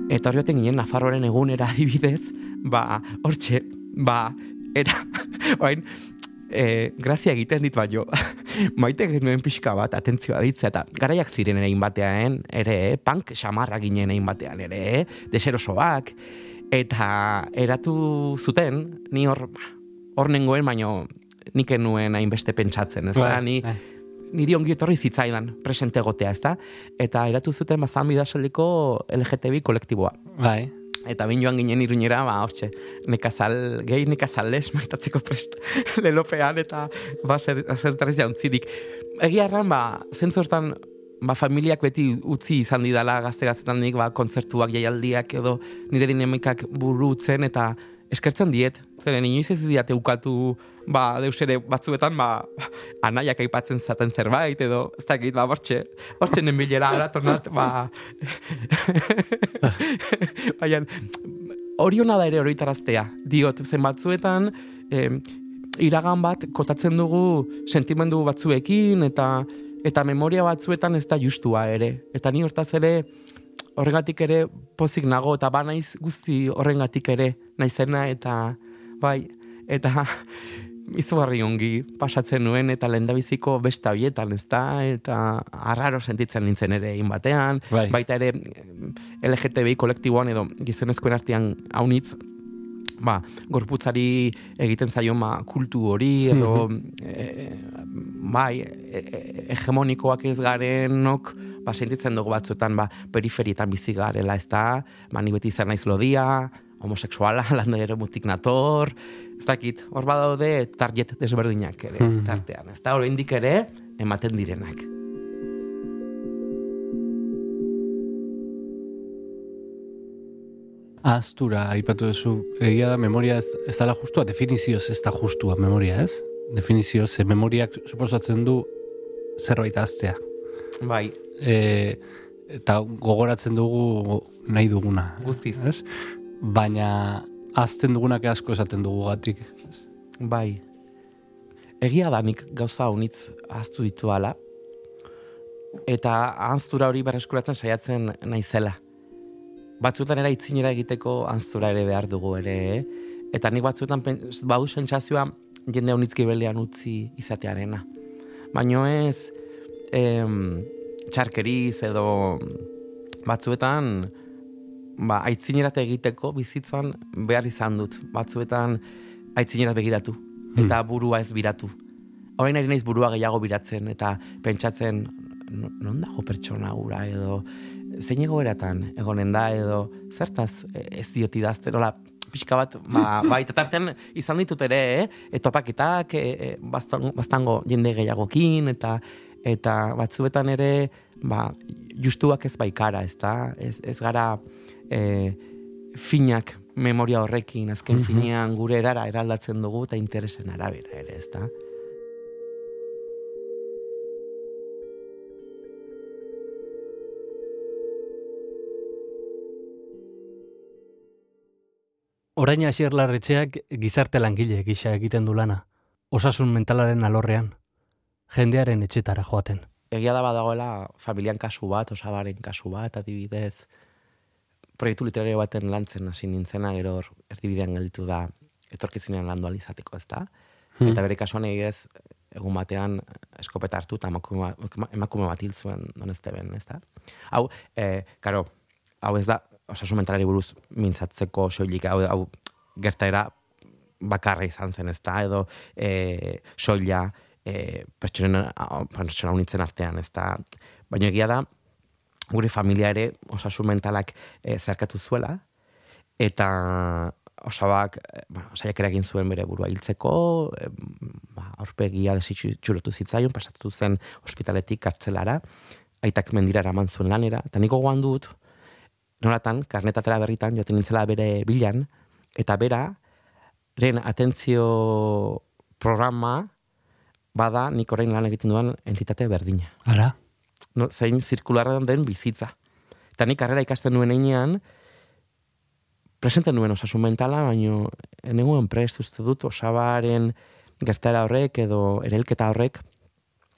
[SPEAKER 2] Eta hori baten ginen Nafarroaren egunera adibidez, ba, hortxe, ba, eta, oain, e, grazia egiten dit baino, maite genuen pixka bat, atentzioa ditzea, eta garaiak ziren ere batean, ere, eh, punk xamarra ginen egin batean, ere, eh, deserosoak, eta eratu zuten, ni hor, hor nengoen, baino, nik nuen hainbeste pentsatzen, ez da,
[SPEAKER 4] Bai,
[SPEAKER 2] ni,
[SPEAKER 4] bai.
[SPEAKER 2] niri ongi etorri zitzaidan presente egotea, ezta? Eta eratu zuten bazan bidasoliko LGTBI kolektiboa.
[SPEAKER 4] Bai.
[SPEAKER 2] Eta bin joan ginen iruñera, ba, hortxe, nekazal, gehi nekazal les, maitatzeko prest lelopean, eta ba, zer, zertarez jauntzirik. Egia erran, ba, zentzortan, ba, familiak beti utzi izan didala gazte gaztetan nik, ba, kontzertuak, jaialdiak edo nire dinamikak burutzen, eta eskertzen diet, zeren inoiz ez diate ukatu, ba, deus ere batzuetan, ba, anaiak aipatzen zaten zerbait, edo, ez dakit, ba, bortxe, bortxe nenbilera aratonat, ba, Baina, hori hona da ere horitaraztea. Diot, zen batzuetan, em, iragan bat kotatzen dugu sentimendu batzuekin, eta eta memoria batzuetan ez da justua ere. Eta ni hortaz ere, horregatik ere pozik nago, eta ba naiz guzti horrengatik ere, naizena, eta bai, eta izugarri ongi pasatzen nuen, eta lehendabiziko besta hoietan, ez da, eta arraro sentitzen nintzen ere egin batean,
[SPEAKER 4] Bai.
[SPEAKER 2] baita ere LGTBI kolektiboan edo gizonezkoen artean haunitz, ba, gorputzari egiten zaion ba, kultu hori, edo e, bai, e, e, hegemonikoak ez garenok, ba, sentitzen dugu batzuetan, ba, periferietan bizi garela, ez da, ba, ni beti izan naiz lodia, homosexuala, landa ere mutik nator, ez dakit, hor badaude target desberdinak ere,
[SPEAKER 4] Mhm.
[SPEAKER 2] tartean, ez da, oraindik ere, ematen direnak.
[SPEAKER 4] Aztura, aipatu duzu, egia da, memoria ez, ez dala justua, definizioz ez da justua memoria, ez? Definizioz, ze memoriak suposatzen du zerbait aztea.
[SPEAKER 2] Bai,
[SPEAKER 4] E, eta gogoratzen dugu nahi duguna.
[SPEAKER 2] Guztiz.
[SPEAKER 4] Ez? Baina azten dugunak asko esaten dugu gatik.
[SPEAKER 2] Bai. Egia da nik gauza honitz ahaztu dituala, eta ahanztura hori berreskuratzen saiatzen naizela. Batzuetan era itzinera egiteko ahanztura ere behar dugu ere, eh? eta nik batzuetan pen- badu sentsazioa jende honitz gibelean utzi izatearena. Baino ez em, txarkeriz edo batzuetan ba, aitzinerat egiteko bizitzan behar izan dut. Batzuetan aitzinerat begiratu, eta burua ez biratu. Orain ari naiz burua gehiago biratzen, eta pentsatzen, "No- non dago pertsona gura, edo zein egoeratan egonen da, edo zertaz e, ez diot idazten, hola, pixka bat, ba, bai, tartean izan ditut ere, eh? etopaketak, e, e, bastan- bastango jende gehiagokin, eta eta batzuetan ere, ba, justuak ez baikara, ez da? Ez, ez gara e, finak memoria horrekin, azken finean gure erara eraldatzen dugu, eta interesen arabera ere, ez da?
[SPEAKER 1] Orain hasier larretxeak gizarte langile gisa egiten du lana. Osasun mentalaren alorrean. Jendearen etxetara joaten.
[SPEAKER 2] egia da badagoela familian kasu bat, osabaren kasu bat, adibidez, proiektu literario baten lantzen hasi nintzena, gero erdibidean gelditu da etorkizunean landu alizateko, ez da? Eta bere kasuan egez, egun batean eskopeta hartu eta emakume, bat- emakume bat hil zuen donezteben, ez da? Hau, e, karo, hau ez da, osasun mentalari buruz mintzatzeko soilik, hau, hau gertaera bakarra izan zen, ez da? Edo e, soila, e, pertsonen, pertsona unitzen artean, ez da? Baina egia da, gure familia ere osasun mentalak e, zerkatu zuela, eta osabak, eh, bueno, saiakera egin zuen bere burua hiltzeko, e, ba, aurpegia desitxurotu zitzaion, pasatu zen ospitaletik kartzelara, aitak mendira eraman zuen lanera, eta niko gogoan dut, nolatan, karnetatera berritan, joaten nintzela bere bilan, eta bera, ren atentzio programa, bada nik orain lan egiten duan entitate berdina
[SPEAKER 4] Ara?
[SPEAKER 2] no, zein zirkularra den bizitza. Eta nik karrera ikasten nuen einean, presente nuen osasun mentala, baino eneguen prest uste dut osabaren gertara horrek edo erelketa horrek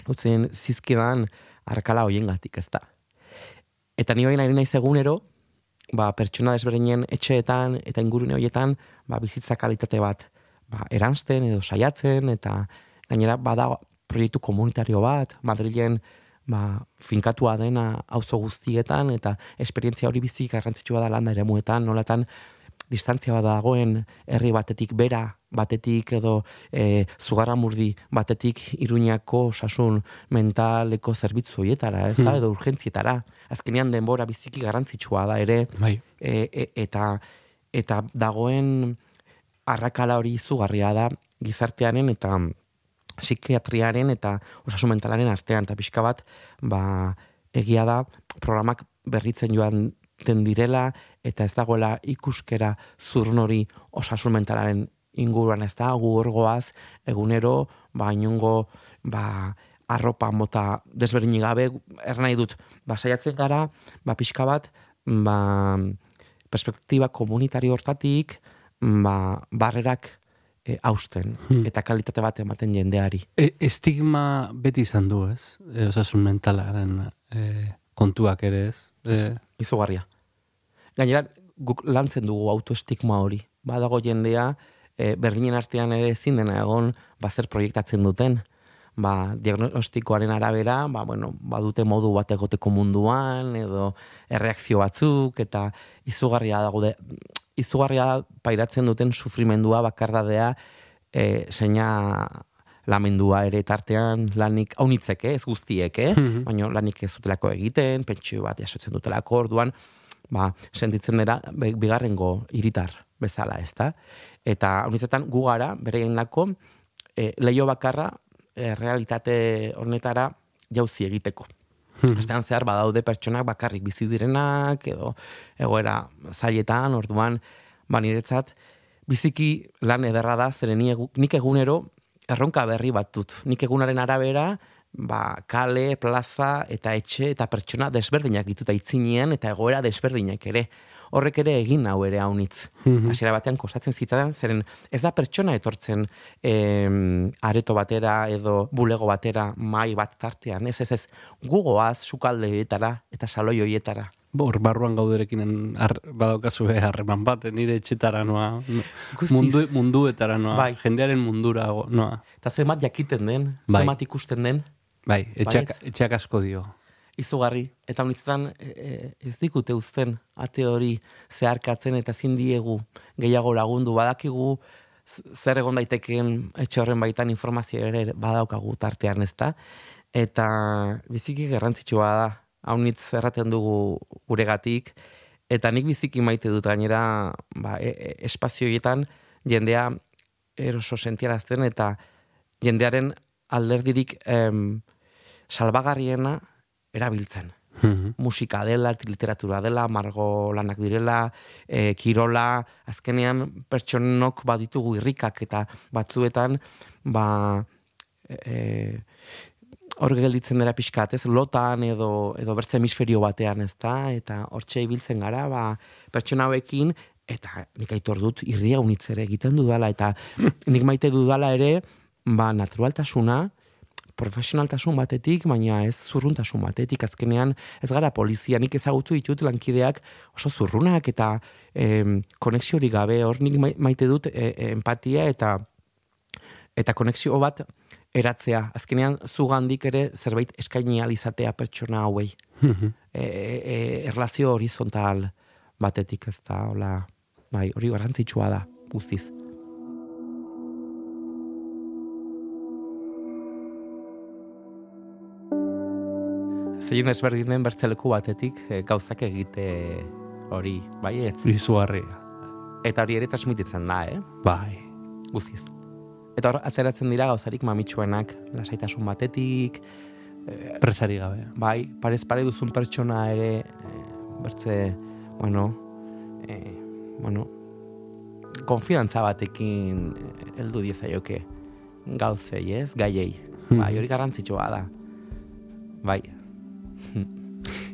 [SPEAKER 2] utzen zizkidan arkala hoiengatik ez da. Eta ni orain ari naiz egunero, ba, pertsona desberdinen etxeetan eta ingurune horietan ba, bizitza kalitate bat ba, eransten edo saiatzen eta gainera bada proiektu komunitario bat, Madrilen ba, finkatua dena auzo guztietan eta esperientzia hori bizi garrantzitsua da landa eremuetan, nolatan distantzia bat dagoen herri batetik bera, batetik edo e, zugarramurdi batetik iruñako osasun mentaleko zerbitzu horietara, ez da, edo urgentzietara. Azkenean denbora biziki garrantzitsua da ere,
[SPEAKER 4] Bai.
[SPEAKER 2] e, e, eta eta dagoen arrakala hori izugarria da gizartearen eta psikiatriaren eta osasun mentalaren artean eta pixka bat ba, egia da programak berritzen joan den direla eta ez dagoela ikuskera zurn hori osasun mentalaren inguruan ez da gu egunero ba inongo ba arropa mota desberdinik gabe ernai dut ba saiatzen gara ba pixka bat ba perspektiba komunitario hortatik ba barrerak e, hausten eta kalitate bat ematen jendeari.
[SPEAKER 4] E, estigma beti izan du, ez? E, osasun mentalaren e, kontuak ere, ez? E,
[SPEAKER 2] Izugarria. Gainera, guk lantzen dugu autoestigma hori. Badago jendea, e, berdinen artean ere ezin dena egon, bazer proiektatzen duten. Ba, diagnostikoaren arabera, ba, bueno, badute modu bat egoteko munduan, edo erreakzio batzuk, eta izugarria dago de, izugarria pairatzen duten sufrimendua, bakardadea, e, seina lamendua ere tartean lanik haunitzek, eh, ez guztiek, eh? baina lanik ez dutelako egiten, pentsio bat jasotzen dutelako orduan, ba, sentitzen dira bigarrengo hiritar bezala, ez da? Eta haunitzetan gu gara, bere lako, e, leio bakarra e, realitate honetara jauzi egiteko. Astean zehar badaude pertsonak bakarrik bizi direnak edo egoera zailetan, orduan ba niretzat biziki lan ederra da zeren nik egunero erronka berri bat dut. Nik egunaren arabera ba, kale, plaza eta etxe eta pertsona desberdinak dituta itzinean eta egoera desberdinak ere. Horrek ere egin hau ere haunitz. Hasiera batean kostatzen zitadan, zeren ez da pertsona etortzen em, areto batera edo bulego batera mai bat tartean. Ez, ez, ez, gugoaz sukalde horietara eta saloi horietara.
[SPEAKER 4] Hor barruan gauderekin har, badaukazu harreman bat, nire etxetara noa,
[SPEAKER 2] Guztiz.
[SPEAKER 4] mundu, munduetara noa,
[SPEAKER 2] Bai.
[SPEAKER 4] jendearen mundura noa.
[SPEAKER 2] Eta zenbat jakiten den,
[SPEAKER 4] Bai.
[SPEAKER 2] zenbat ikusten den.
[SPEAKER 4] Bai, etxeak, etxeak asko dio.
[SPEAKER 2] Izugarri. Eta honitzetan e, e, ez dikute uzten ate hori zeharkatzen eta ezin diegu gehiago lagundu badakigu zer egon daitekeen etxe horren baitan informazio ere badaukagu tartean ezta. Eta biziki garrantzitsua da, haunitz erraten dugu guregatik, eta nik biziki maite dut gainera ba, e, e, espazio horietan jendea eroso sentiarazten eta jendearen alderdirik em, salbagarriena erabiltzen.
[SPEAKER 4] Mhm.
[SPEAKER 2] Musika dela, literatura dela, margo lanak direla, e, kirola, azkenean pertsonok baditugu irrikak eta batzuetan ba e, hor gelditzen dira pixkat, ez, lotan edo, edo bertze hemisferio batean, ez da, eta hortxe ibiltzen gara, ba, pertsona hauekin, eta nik aitor dut irria unitzere egiten dudala, eta nik maite dudala ere, ba, naturaltasuna, profesionaltasun batetik, baina ez zurruntasun batetik, azkenean ez gara polizia, nik ezagutu ditut lankideak oso zurrunak eta em, konexio hori gabe, hor nik mai- maite dut e, e, empatia eta eta konexio bat eratzea. Azkenean zugandik ere zerbait eskaini ahal izatea pertsona hauei.
[SPEAKER 4] Mhm.
[SPEAKER 2] E, e, erlazio horizontal batetik ez da, hola, bai, hori garrantzitsua da, guztiz. Zein ezberdinen bertzeleku batetik e, gauzak egite hori, bai, ez.
[SPEAKER 4] Izugarri.
[SPEAKER 2] Eta hori ere transmititzen da, eh?
[SPEAKER 4] Bai.
[SPEAKER 2] guztiz. Eta hor, atzeratzen dira gauzarik mamitsuenak, lasaitasun batetik,
[SPEAKER 4] Presari gabe.
[SPEAKER 2] bai, parez pare duzun pertsona ere, e, bertze, bueno, e, bueno, konfidantza batekin heldu diezaioke gauzei, ez, gaiei. Bai, hori garrantzitsua da. Bai,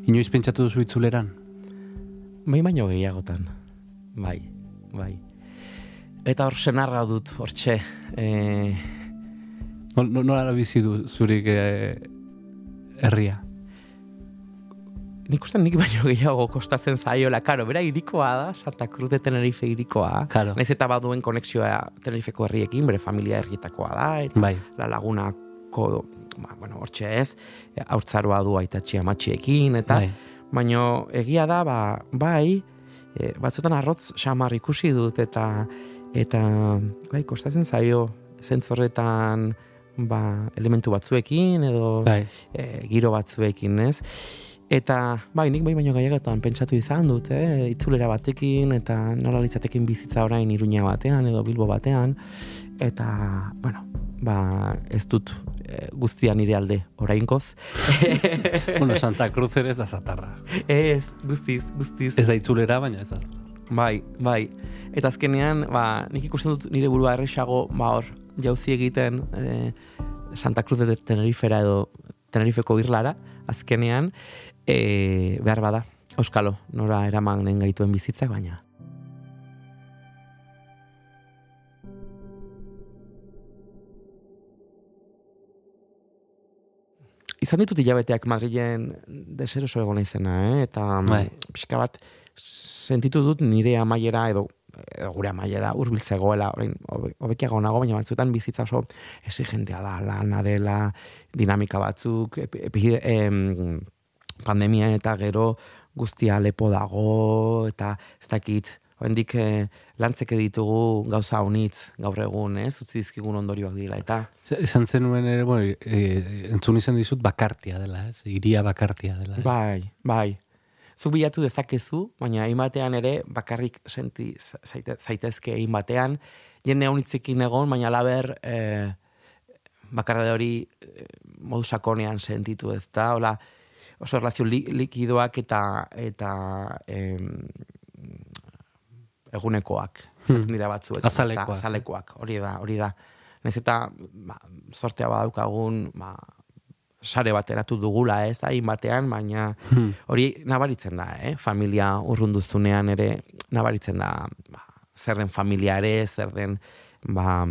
[SPEAKER 4] Inoiz pentsatu duzu itzuleran?
[SPEAKER 2] bai baino gehiagotan. Bai, bai. Eta hor senarra dut, hortxe, e,
[SPEAKER 4] Nol- nol- Nola bizi du zurik eh, herria?
[SPEAKER 2] nik uste nik baino gehiago kostatzen zaiola, karo, bera irikoa da, Santa Cruz de Tenerife irikoa.
[SPEAKER 4] Claro.
[SPEAKER 2] Naiz eta baduen konexioa Tenerifeko herriekin, bere familia herrietakoa da, eta
[SPEAKER 4] Bai.
[SPEAKER 2] la lagunako, ba, bueno, hortxe ez, haurtzaroa du aitatxi amatxiekin, eta
[SPEAKER 4] Bai.
[SPEAKER 2] baino egia da, ba, bai, e, batzutan arrotz xamar ikusi dut, eta eta bai, kostatzen zaio zentzorretan ba, elementu batzuekin edo
[SPEAKER 4] Bai.
[SPEAKER 2] e, giro batzuekin, ez? Eta, bai, nik bai baino gaiagotan pentsatu izan dut, eh? itzulera batekin, eta nola litzatekin bizitza orain iruña batean, edo bilbo batean, eta, bueno, ba, ez dut guztia nire alde orainkoz.
[SPEAKER 4] bueno, Santa Cruz ere ez da zatarra.
[SPEAKER 2] ez, guztiz, guztiz.
[SPEAKER 4] Ez da itzulera, baina ez da.
[SPEAKER 2] Bai, bai. Eta azkenean, ba, nik ikusten dut nire burua erresago, ba hor, jauzi egiten e, Santa Cruz de Tenerifera edo Tenerifeko irlara, azkenean, e, behar bada, Euskalo, nora eramanen gaituen bizitzak, baina. Izan ditut hilabeteak Madrilen deseroso egon izena, eh? eta
[SPEAKER 4] Bai.
[SPEAKER 2] pixka bat sentitu dut nire amaiera edo, edo gure amaiera hurbiltzegoela, orain hobe- hobekiago nago, baina batzuetan bizitza oso exigentea da, lana dela, dinamika batzuk, epi, epi, em, pandemia eta gero guztia lepo dago, eta ez dakit, Oraindik eh, lantzeke ditugu gauza honitz gaur egun, ez? Utzi dizkigun ondorioak dira eta
[SPEAKER 4] Esan zenuen ere, bueno, e, entzun izan dizut bakartia dela, ez? Iria bakartia dela. eh?
[SPEAKER 2] Bai, bai. Zuk bilatu dezakezu, baina hainbatean ere bakarrik senti zaite, zaitezke hainbatean, jende honitzekin egon, baina laber eh, bakarra hori eh, modu sakonean sentitu ez da, hola, oso relazio li, likidoak eta eta em, egunekoak, izaten dira batzuek.
[SPEAKER 4] Hmm. Azalekoak.
[SPEAKER 2] Azalekoak, hori da, hori da. Nez eta ba, sortea badaukagun, ba, sare bat eratu dugula ez da, batean, baina
[SPEAKER 4] Hmm.
[SPEAKER 2] hori nabaritzen da, eh? familia urrunduzunean ere nabaritzen da ba, zer den familia ere, zer den ba,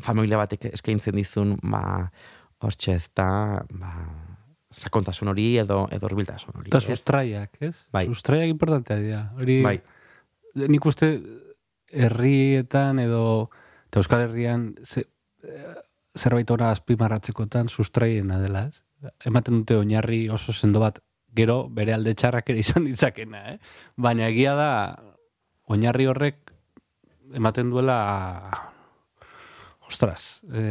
[SPEAKER 2] familia batek eskaintzen dizun ba, hortxe ez da ba, sakontasun hori edo edo hurbiltasun hori. Ez?
[SPEAKER 4] sustraiak, ez?
[SPEAKER 2] Bai.
[SPEAKER 4] Sustraiak importantea dira. Hori,
[SPEAKER 2] Bai.
[SPEAKER 4] Nik uste herrietan edo eta Euskal Herrian ze, eh, zerbait ona azpimarratzekotan sustraiena dela, ez? ematen dute oinarri oso sendo bat, gero bere alde txarrak ere izan ditzakena, eh? Baina egia da, oinarri horrek ematen duela ostras, e,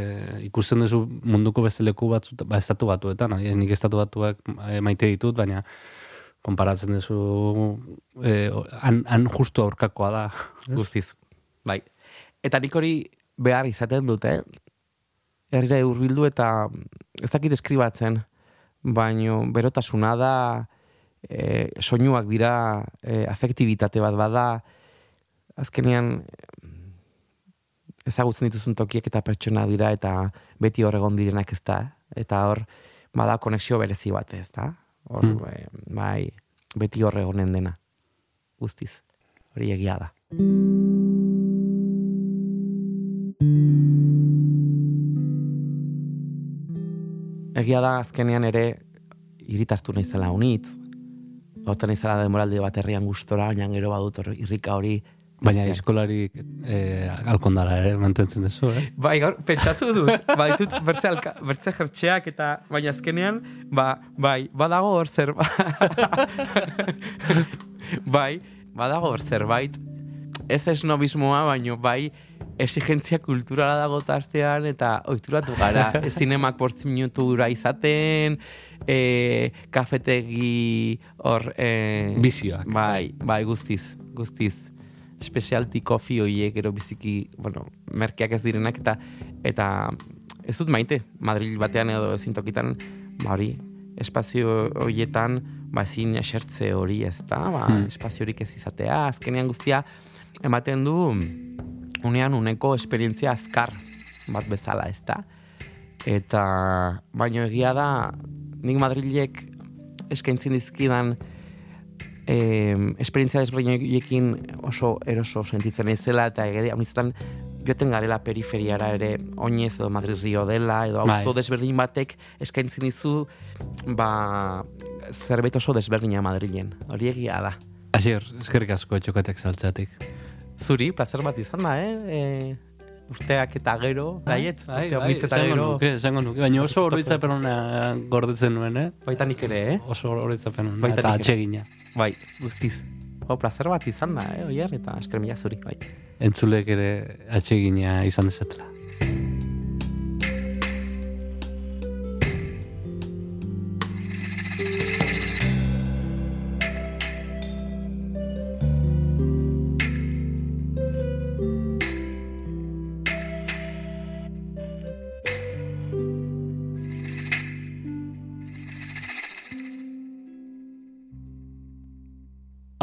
[SPEAKER 4] ikusten duzu munduko beste leku batzu, ba, estatu batuetan, adibidez, nik estatu batuak eh, maite ditut, baina konparatzen duzu e, han, han justu aurkakoa da.
[SPEAKER 2] Guztiz. Bai. Eta nik hori behar izaten dute, herrira hurbildu eta ez dakit eskribatzen, baino berotasuna da, e, soinuak dira, e, afektibitate bat bada, azkenean ezagutzen dituzun tokiek eta pertsona dira eta beti hor egon direnak ez da. Eta hor, bada konexio berezi bat ez da. Hor, e, bai, beti hor egonen dena. Guztiz. Hori egia da. Egia da azkenean ere iritastu naizela unitz, Oten naizela demoraldi bat herrian gustora, baina gero badut irrika hori.
[SPEAKER 4] Baina eskolari e, alkondara ere mantentzen duzu, eh?
[SPEAKER 2] Bai, gaur, pentsatu dut, baditut bertze, alka, bertze jertxeak eta baina azkenean, ba, bai, badago hor zer, bai, badago hor zerbait, ez esnobismoa, baino bai, exigentzia kulturala dago tartean eta ohituratu gara. Zinemak bortzi minutura izaten, e, kafetegi hor... E,
[SPEAKER 4] Bizioak.
[SPEAKER 2] Bai, bai, guztiz, guztiz. Specialty coffee hoiek gero biziki, bueno, merkeak ez direnak eta eta ez dut maite, Madrid batean edo ezin tokitan, ba hori, espazio horietan, ba ezin esertze hori ez da, ba,
[SPEAKER 4] Hmm.
[SPEAKER 2] espaziorik ez izatea, azkenean guztia ematen du unean uneko esperientzia azkar bat bezala, ez da? Eta, baino egia da, nik Madrilek eskaintzen dizkidan eh, esperientzia desberdinekin oso eroso sentitzen naizela eta egere haunizetan joten garela periferiara ere oinez edo Madrid Rio dela edo
[SPEAKER 4] Bai.
[SPEAKER 2] auzo desberdin batek eskaintzen dizu ba zerbait oso desberdina Madrilen. Hori egia da.
[SPEAKER 4] Asier, eskerrik asko txokatek saltzeatik.
[SPEAKER 2] Zuri, placer bat izan da, eh? E, urteak eta gero, gaiet,
[SPEAKER 4] bai,
[SPEAKER 2] urte
[SPEAKER 4] bai,
[SPEAKER 2] hormitz eta gero.
[SPEAKER 4] nuke, esango nuke. Baina oso oroitzapen hona gordetzen nuen, eh?
[SPEAKER 2] Baita nik ere, eh?
[SPEAKER 4] Oso oroitzapen hona, eta atsegina.
[SPEAKER 2] Bai, guztiz. O, placer bat izan da, eh, oier, eta esker mila zuri, bai.
[SPEAKER 4] Entzulek ere atsegina izan dezatela.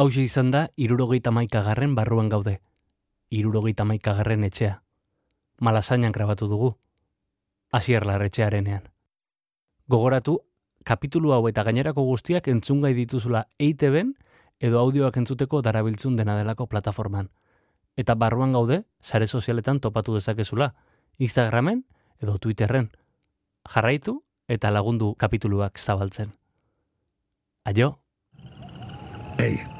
[SPEAKER 1] Hauxe izan da, irurogeita maikagarren barruan gaude. Irurogeita maikagarren etxea. Malasainan grabatu dugu. Asier larretxearenean. Gogoratu, kapitulu hau eta gainerako guztiak entzungai dituzula EITB-en edo audioak entzuteko darabiltzun dena delako plataforman. Eta barruan gaude, sare sozialetan topatu dezakezula, Instagramen edo Twitterren. Jarraitu eta lagundu kapituluak zabaltzen. Aio!
[SPEAKER 6] Ei, txt,